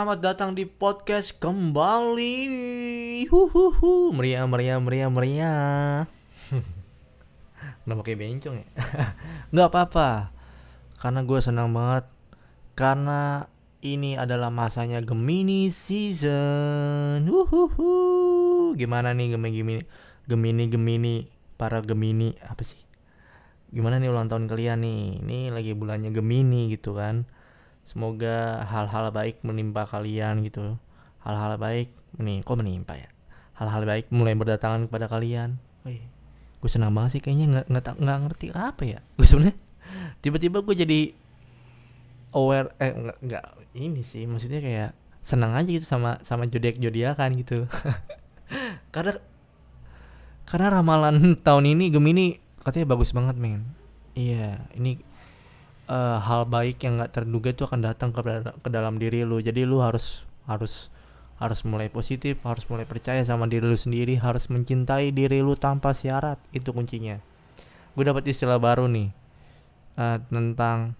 Selamat datang di podcast kembali. Huhuhu. Meriah, meriah, meriah, meriah. Kenapa kayak bencong ya? Nggak apa-apa. Karena gue senang banget. Karena ini adalah masanya Gemini season. Huhuhu. Gimana nih Gemini Gemini Gemini Gemini para Gemini apa sih? Gimana nih ulang tahun kalian nih? Ini lagi bulannya Gemini gitu kan. Semoga hal-hal baik menimpa kalian gitu. Hal-hal baik nih kok menimpa ya. Hal-hal baik mulai berdatangan kepada kalian. Wih, gue senang banget sih kayaknya nggak nggak ngerti apa ya. Gue sebenarnya tiba-tiba gue jadi aware eh nggak ini sih maksudnya kayak senang aja gitu sama sama zodiak zodiakan gitu. karena karena ramalan tahun ini Gemini katanya bagus banget men. Iya, ini eh, hal baik yang nggak terduga itu akan datang ke, ke dalam diri lu. Jadi lu harus harus harus mulai positif, harus mulai percaya sama diri lu sendiri, harus mencintai diri lu tanpa syarat. Itu kuncinya. Gue dapat istilah baru nih eh, tentang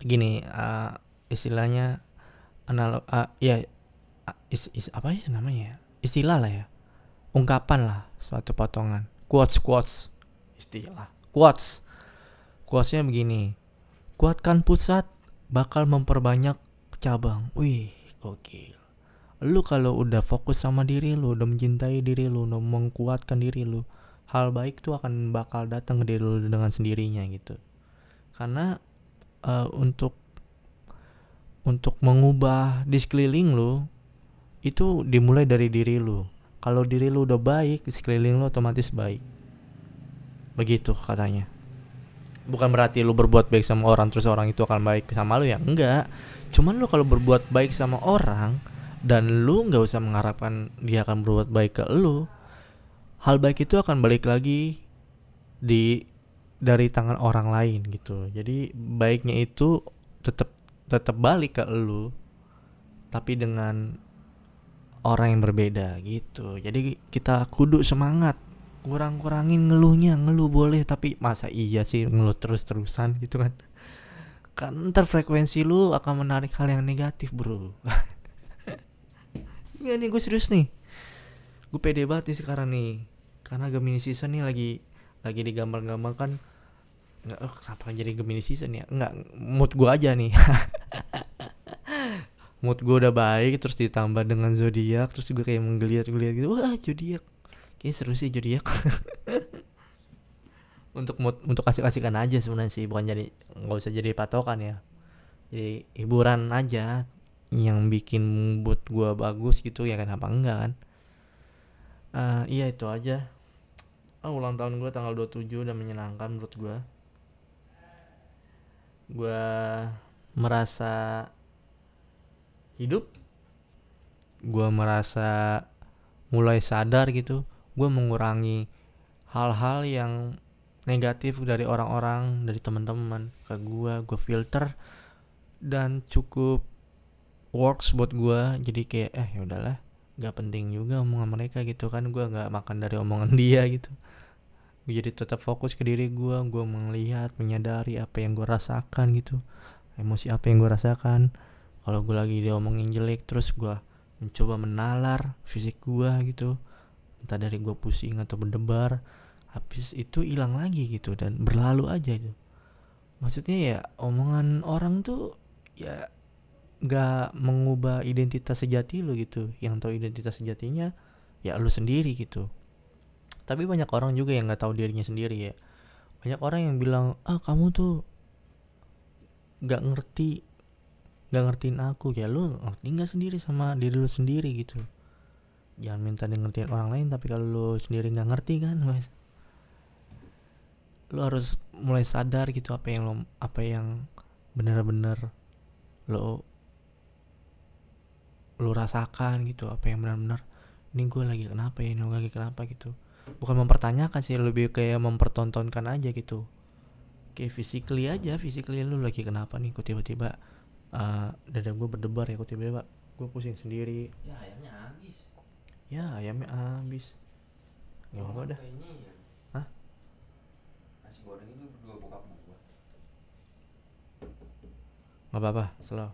gini eh, istilahnya analog eh, ya is, is- apa ya namanya ya? Istilah lah ya. Ungkapan lah suatu potongan. Quotes quotes istilah. Quotes. Quotesnya begini. Kuatkan pusat bakal memperbanyak cabang. Wih, gokil. Lu kalau udah fokus sama diri lu, udah mencintai diri lu, udah mengkuatkan diri lu, hal baik tuh akan bakal datang ke diri lu dengan sendirinya gitu. Karena eh, untuk untuk mengubah di sekeliling lu itu dimulai dari diri lu. Kalau diri lu udah baik, di sekeliling lu otomatis baik. Begitu katanya bukan berarti lu berbuat baik sama orang terus orang itu akan baik sama lu ya enggak. Cuman lu kalau berbuat baik sama orang dan lu nggak usah mengharapkan dia akan berbuat baik ke lu hal baik itu akan balik lagi di dari tangan orang lain gitu. Jadi baiknya itu tetap tetap balik ke lu tapi dengan orang yang berbeda gitu. Jadi kita kudu semangat kurang-kurangin ngeluhnya ngeluh boleh tapi masa iya sih ngeluh terus-terusan gitu kan? Kan ntar frekuensi lu akan menarik hal yang negatif bro. Iya nih gue serius nih. Gue pede banget nih sekarang nih. Karena Gemini season nih lagi lagi digambar-gambar kan nggak oh, kenapa jadi Gemini season ya? Nggak mood gue aja nih. Mood gue udah baik terus ditambah dengan zodiak terus gue kayak menggeliat-geliat gitu. Wah zodiak Kayaknya seru sih zodiak. untuk untuk kasih-kasihkan aja sebenarnya sih, bukan jadi nggak usah jadi patokan ya. Jadi hiburan aja yang bikin mood gua bagus gitu ya kenapa enggak kan? Eh, iya itu aja. Oh, ulang tahun gua tanggal 27 udah menyenangkan menurut gua. Gua merasa hidup. Gua merasa mulai sadar gitu gue mengurangi hal-hal yang negatif dari orang-orang dari teman-teman ke gue gue filter dan cukup works buat gue jadi kayak eh ya udahlah nggak penting juga omongan mereka gitu kan. Gue nggak makan dari omongan dia gitu. Gua jadi tetap fokus ke diri gue gue melihat menyadari apa yang gue rasakan gitu. Emosi apa yang gue rasakan. Kalau gue lagi diomongin jelek terus gue mencoba menalar fisik gua gitu entah dari gua pusing atau berdebar habis itu hilang lagi gitu dan berlalu aja gitu maksudnya ya omongan orang tuh ya nggak mengubah identitas sejati lu gitu. Yang tahu identitas sejatinya ya lu sendiri gitu. Tapi banyak orang juga yang nggak tahu dirinya sendiri ya. Banyak orang yang bilang ah kamu tuh nggak ngerti nggak ngertiin aku. Ya lu ngerti nggak sendiri sama diri lu sendiri gitu jangan minta dia ngertiin orang lain tapi kalau lu sendiri nggak ngerti kan mas? Lu harus mulai sadar gitu apa yang lo apa yang benar-benar lo lu rasakan gitu apa yang benar-benar ini gue lagi kenapa ya ini gue lagi kenapa? gitu. Bukan mempertanyakan sih lebih kayak mempertontonkan aja gitu. Kayak physically aja physically lu lagi kenapa nih kok tiba-tiba uh, dada gue berdebar ya kok tiba-tiba gue pusing sendiri. Ya ayamnya habis. Ya ayamnya habis. Nggak apa-apa dah. Ya. Hah? Nasi goreng itu berdua bokap gua. nggak apa-apa slow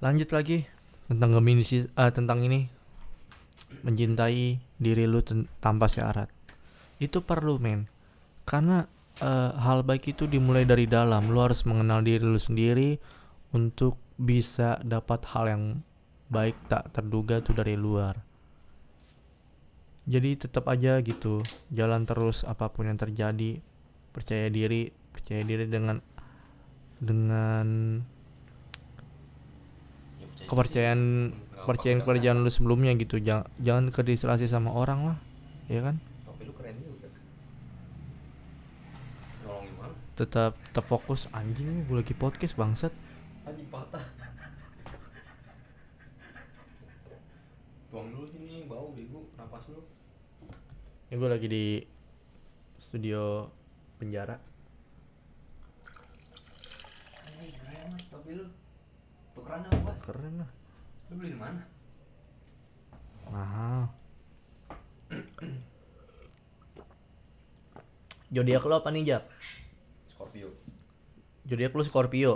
lanjut lagi tentang Gemini sih eh, tentang ini. Mencintai diri lu tanpa syarat. Itu perlu men. Karena eh, hal baik itu dimulai dari dalam. Lu harus mengenal diri lu sendiri untuk bisa dapat hal yang baik tak terduga tuh dari luar jadi tetap aja gitu jalan terus apa pun yang terjadi percaya diri percaya diri dengan dengan Ya, percaya kepercayaan diri. Apa-apa, kepercayaan lu sebelumnya gitu jangan jangan kedistraksi sama orang lah ya kan Topi lu keren juga. Nolongin mana? tetap tetap fokus anjing gue lagi podcast bangsat Anjing patah. Tuang dulu sini bau bego napas lu. Ini gue lagi di studio penjara Anjing keren mas topi lu. Tukeran apa? keren lah Lu beli di mana? mahal zodiak lo apa nih Jap? Scorpio. zodiak lu Scorpio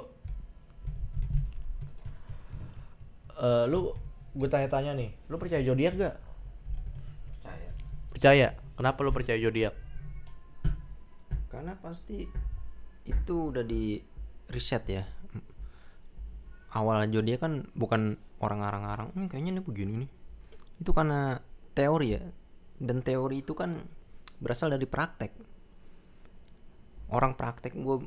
Eh lu gue tanya-tanya nih lu percaya zodiak gak? Percaya. percaya kenapa lu percaya zodiak? Karena pasti itu udah di riset ya. Awal dia kan bukan orang arang-arang. Hmm, kayaknya ini begini nih. Itu karena teori ya. Dan teori itu kan berasal dari praktek. Orang praktek gue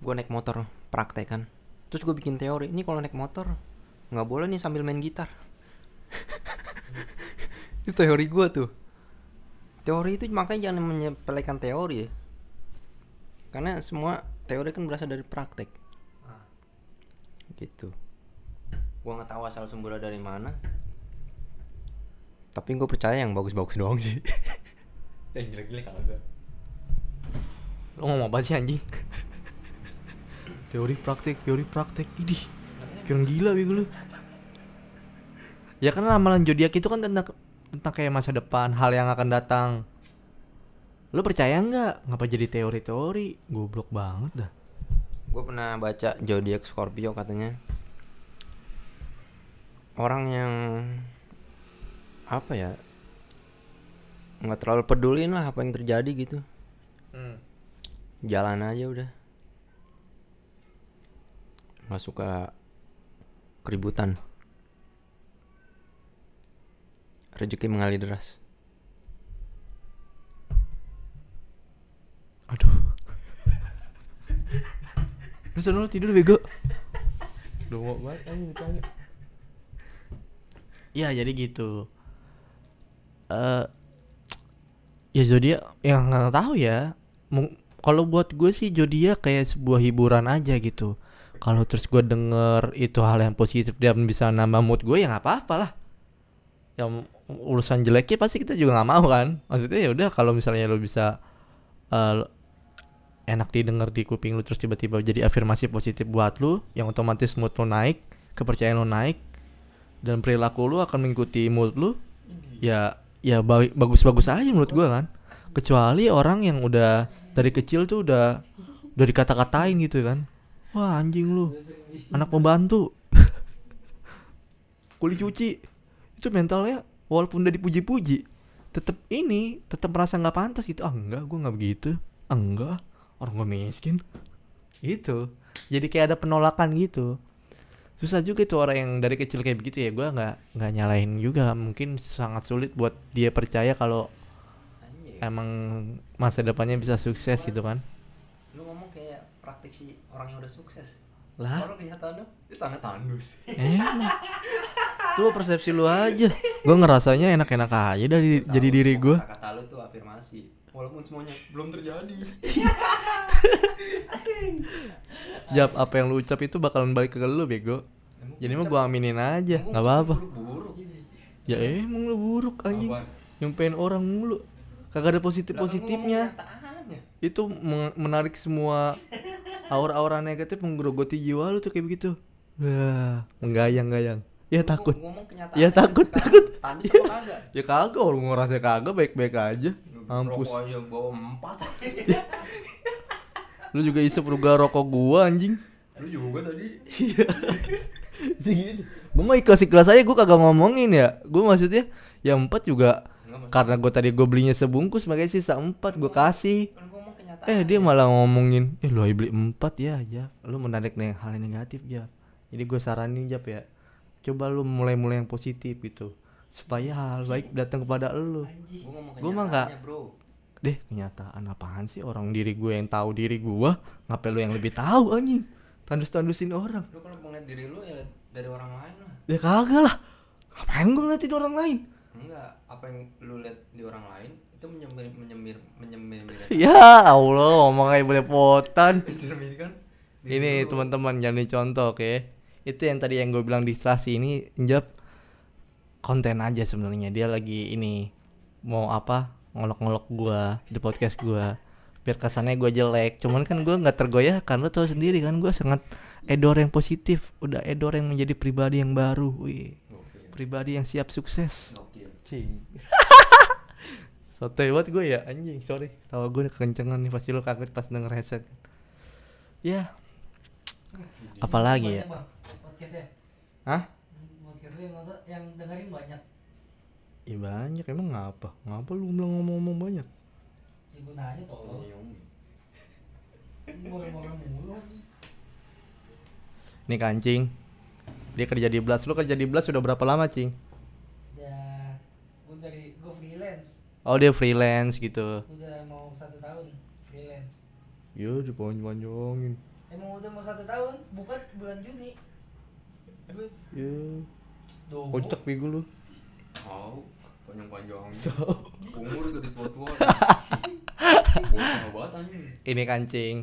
gue naik motor praktek kan. Terus gue bikin teori. Ini kalau naik motor nggak boleh nih sambil main gitar. itu teori gue tuh. Teori itu makanya jangan menyepelekan teori ya karena semua teori kan berasal dari praktek gitu gua nggak tahu asal sumbernya dari mana tapi gue percaya yang bagus-bagus doang sih yang jelek-jelek kagak Lu ngomong apa sih anjing? teori praktek, teori praktek. Idih. Kira gila bego lu. Ya karena ramalan zodiak itu kan tentang tentang kayak masa depan, hal yang akan datang. Lu percaya nggak? Ngapa jadi teori-teori? Goblok banget dah. gue pernah baca zodiak Scorpio katanya orang yang apa ya nggak terlalu pedulin lah apa yang terjadi gitu jalan aja udah nggak suka keributan rezeki mengalir deras Aduh. Lu lu tidur bego. Mau banget anjing ditanya. Ya jadi gitu. Eh ya zodiak yang nggak tahu ya. Kalau buat gue sih zodiak kayak sebuah hiburan aja gitu. Kalau terus gue denger itu hal yang positif dan bisa nambah mood gue ya nggak apa-apa lah. Yang urusan jeleknya pasti kita juga nggak mau kan. Maksudnya ya udah kalau misalnya lo bisa eh, enak didengar di kuping lu terus tiba-tiba jadi afirmasi positif buat lu yang otomatis mood lu naik kepercayaan lu naik dan perilaku lu akan mengikuti mood lu ya ya ba- bagus-bagus aja menurut gua kan? Kecuali orang yang udah dari kecil tuh udah udah dikata-katain gitu kan? Wah anjing lu anak pembantu. Kulit cuci itu mentalnya walaupun udah dipuji-puji tetap ini tetap merasa nggak pantas gitu. Ah enggak gua nggak begitu. Ah, enggak. Orang gue miskin. Gitu. Jadi kayak ada penolakan gitu. Susah juga tuh orang yang dari kecil kayak begitu ya. Gua nggak nggak nyalahin juga. Mungkin sangat sulit buat dia percaya kalau emang masa depannya bisa sukses gitu kan. Lu ngomong kayak praktik si orang yang udah sukses. Lah? Orang kenyataan dia sangat tandus emang tuh persepsi lu aja. Gua ngerasanya enak-enak aja dari jadi diri gua. kata lu tuh afirmasi. Walaupun semuanya belum terjadi. Jawab apa yang lu ucap itu bakalan balik ke lu bego. Jadi mah gua aminin aja nggak apa-apa. buruk ya emang lu buruk anjing. Nyumpain orang mulu. Kagak ada positif positifnya. itu menarik semua aura-aura negatif menggerogoti jiwa lu tuh kayak begitu. Wah menggayang-gayang ya takut. Ngomong kenyataan Ya, takut, takut. tandus apa kagak? Ya kagak. Orang ngerasa kagak baik-baik aja. Mampus. Rokok aja bawa empat. Lu juga isep ruga rokok gua anjing. Lu juga tadi. Segitu gue mau ikhlas ikhlas aja. Gue kagak ngomongin ya. Gue maksudnya yang empat juga. Karena gue tadi gue belinya sebungkus makanya sisa empat kasih kan gua ngomong kenyataan eh dia malah ngomongin eh lu beli empat ya ya lu menarik nih hal yang negatif ya jadi gue saranin jap ya coba lu mulai-mulai yang positif gitu. Supaya hal baik datang kepada lu. Gua mah nggak- deh kenyataan apaan sih orang diri gue yang tahu diri gue ngapain lu yang lebih tahu anjing? Tandus-tandusin orang. Lu kalau ngeliat diri lu ya dari orang lain lah. Ya kagak lah. Ngapain gue ngeliatin orang lain? Enggak apa yang lu lihat di orang lain itu menyemir menyemir menyemir ya Allah ngomong kayak belepotan ini teman-teman jangan dicontoh oke itu yang tadi yang gue bilang distraksi ini jap konten aja sebenarnya. Dia lagi ini mau apa ngolok-ngolok gua di podcast gua. Biar kesannya gue jelek. Cuman kan gue nggak tergoyahkan lo tau sendiri kan gue sangat edor yang positif. Udah edor yang menjadi pribadi yang baru wih. Pribadi yang siap sukses. Cing. Sotoy banget gue ya anjing. Sorry. Tawa gue kekencengan nih pasti lo kaget pas denger headset. Ya. Apalagi ya Bang, podcastnya Hah? podcast lu yang nonton yang dengerin banyak Iya banyak emang ngapa? Ngapa lu bilang ngomong-ngomong banyak? ya gunanya tolong Iya, Om. murah-murah mulu. Nih kancing. Dia kerja di Blast. Lu kerja di Blast sudah berapa lama, Cing? ya gue dari gue freelance Oh, dia freelance gitu. udah mau satu tahun freelance Yo, dipanjang-panjangin. emang udah mau satu tahun bukan bulan Juni. Yo. Duh, Kocak bego lu. Tahu panjang-panjang. So. Umur udah di tua-tua. Bocah banget anjing. Ini kancing.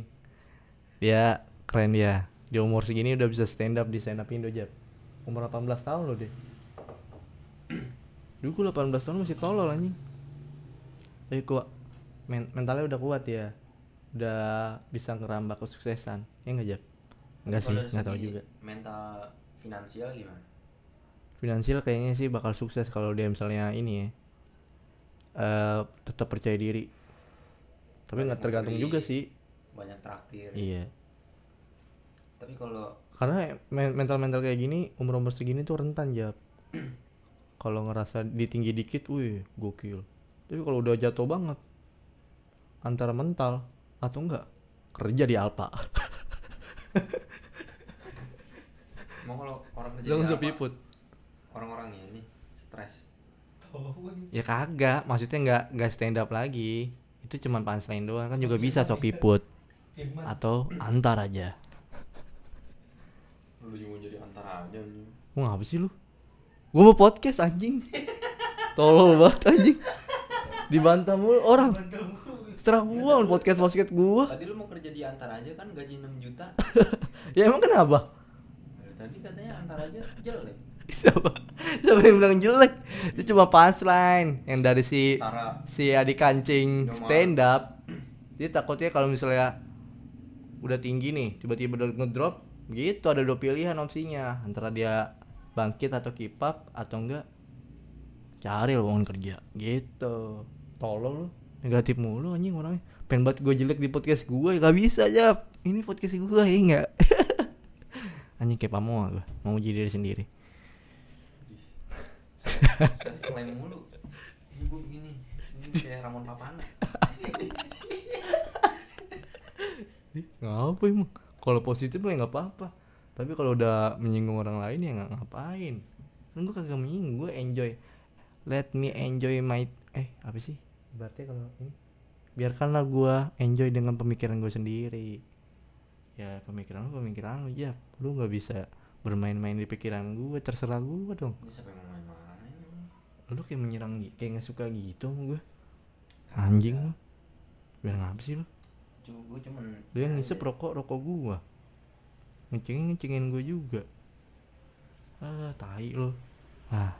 Dia keren dia. Di umur segini udah bisa stand up di stand up Indo, Jap. Umur 18 tahun loh dia. Dulu gua 18 tahun masih tolol anjing. Tapi kuat. Men- mentalnya udah kuat ya. Udah bisa ngerambah kesuksesan. Ya enggak, Jap? Enggak sih, enggak tahu juga. Mental finansial gimana? Finansial kayaknya sih bakal sukses kalau dia misalnya ini ya. eh tetap percaya diri. Tapi nggak tergantung juga sih. Banyak traktir. Iya. Tapi kalau Karena mental mental kayak gini umur umur segini tuh rentan jap. kalau ngerasa ditinggi dikit, wih gokil. Tapi kalau udah jatuh banget, antara mental atau enggak kerja di Alpa. mau kalau orang kerja usah apa, piput. Orang-orang ini stres. Ya kagak, maksudnya nggak nggak stand up lagi. Itu cuma punchline doang kan juga bisa so piput atau antar aja. Lu juga mau jadi antara aja anjing. Mau ngapa sih lu? Gua mau podcast anjing. Tolol banget anjing. Dibantah mulu orang. Setelah gua mau podcast podcast gua. Tadi lu mau kerja di antara aja kan gaji 6 juta. Ya emang kenapa? Tadi katanya antara aja jelek. Siapa? Siapa yang bilang jelek? Itu cuma punchline. Yang dari si Tara. si adik kancing stand up. Dia takutnya kalau misalnya udah tinggi nih, tiba-tiba udah ngedrop, gitu ada dua pilihan opsinya. Antara dia bangkit atau keep up atau enggak cari lowongan kerja. Gitu. Tolol lu. Negatif mulu anjing orangnya. Pengen banget gue jelek di podcast gue ya gak bisa aja ini podcast gue ya enggak anjing kayak pamoa gue mau jadi diri sendiri. Self claim mulu. Ini gua begini. Ini kayak Ramon Papana. ngapa emang? Kalau positif mah ya nggak apa-apa. Tapi kalau udah menyinggung orang lain ya nggak ngapain. Kan gue kagak menyinggung gue enjoy. Let me enjoy my eh apa sih? Berarti kalau ini? Biarkanlah gue enjoy dengan pemikiran gue sendiri ya pemikiran lu pemikiran lu. Ya lu nggak bisa bermain-main di pikiran gue terserah gue dong. Ini siapa yang mau main-main? lu kayak menyerang kayak nggak suka gitu sama gue anjing lu. Biar ngapa sih lu? Cuma gua cuman lu yang ngisep rokok rokok gua. Ngecengin ngecengin gua juga. Ah tai lu. Ah.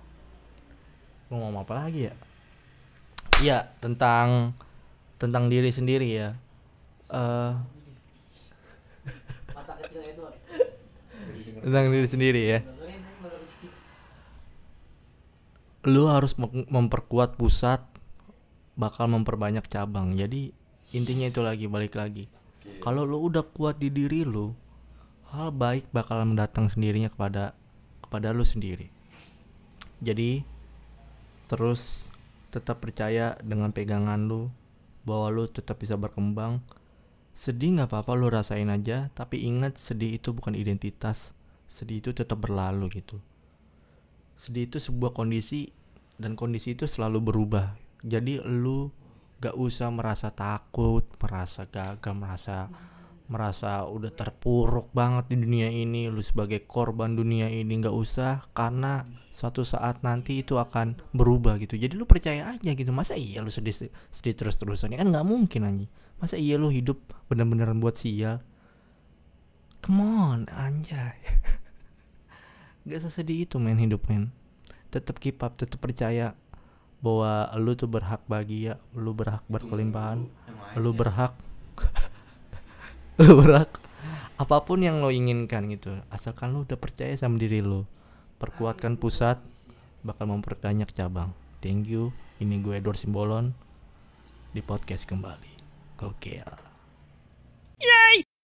Mau ngomong apa lagi ya? Iya tentang tentang diri sendiri ya. Eh masa kecilnya itu tentang diri sendiri ya. Lu harus mem- memperkuat pusat bakal memperbanyak cabang. Jadi intinya itu lagi balik lagi. Kalau lu udah kuat di diri lu hal baik bakal mendatang sendirinya kepada kepada lu sendiri. Jadi terus tetap percaya dengan pegangan lu bahwa lu tetap bisa berkembang sedih nggak apa-apa lu rasain aja tapi ingat sedih itu bukan identitas. Sedih itu tetap berlalu gitu. Sedih itu sebuah kondisi dan kondisi itu selalu berubah. Jadi lu gak usah merasa takut merasa gagal merasa merasa udah terpuruk banget di dunia ini. Lu sebagai korban dunia ini nggak usah karena suatu saat nanti itu akan berubah gitu. Jadi lu percaya aja gitu. Masa iya lu sedih sedih terus terusan ya kan nggak mungkin anjing masa iya lu hidup bener-beneran buat sial come on anjay. Gak sesedih itu men hidup men. Tetap keep up tetap percaya bahwa lu tuh berhak bahagia lu berhak berkelimpahan lu berhak. Lu berhak. Apa pun yang lo inginkan gitu asalkan lu udah percaya sama diri lu perkuatkan pusat bakal memperbanyak cabang. Thank you. Ini gue Edward Simbolon. Di podcast kembali go get her. Yay!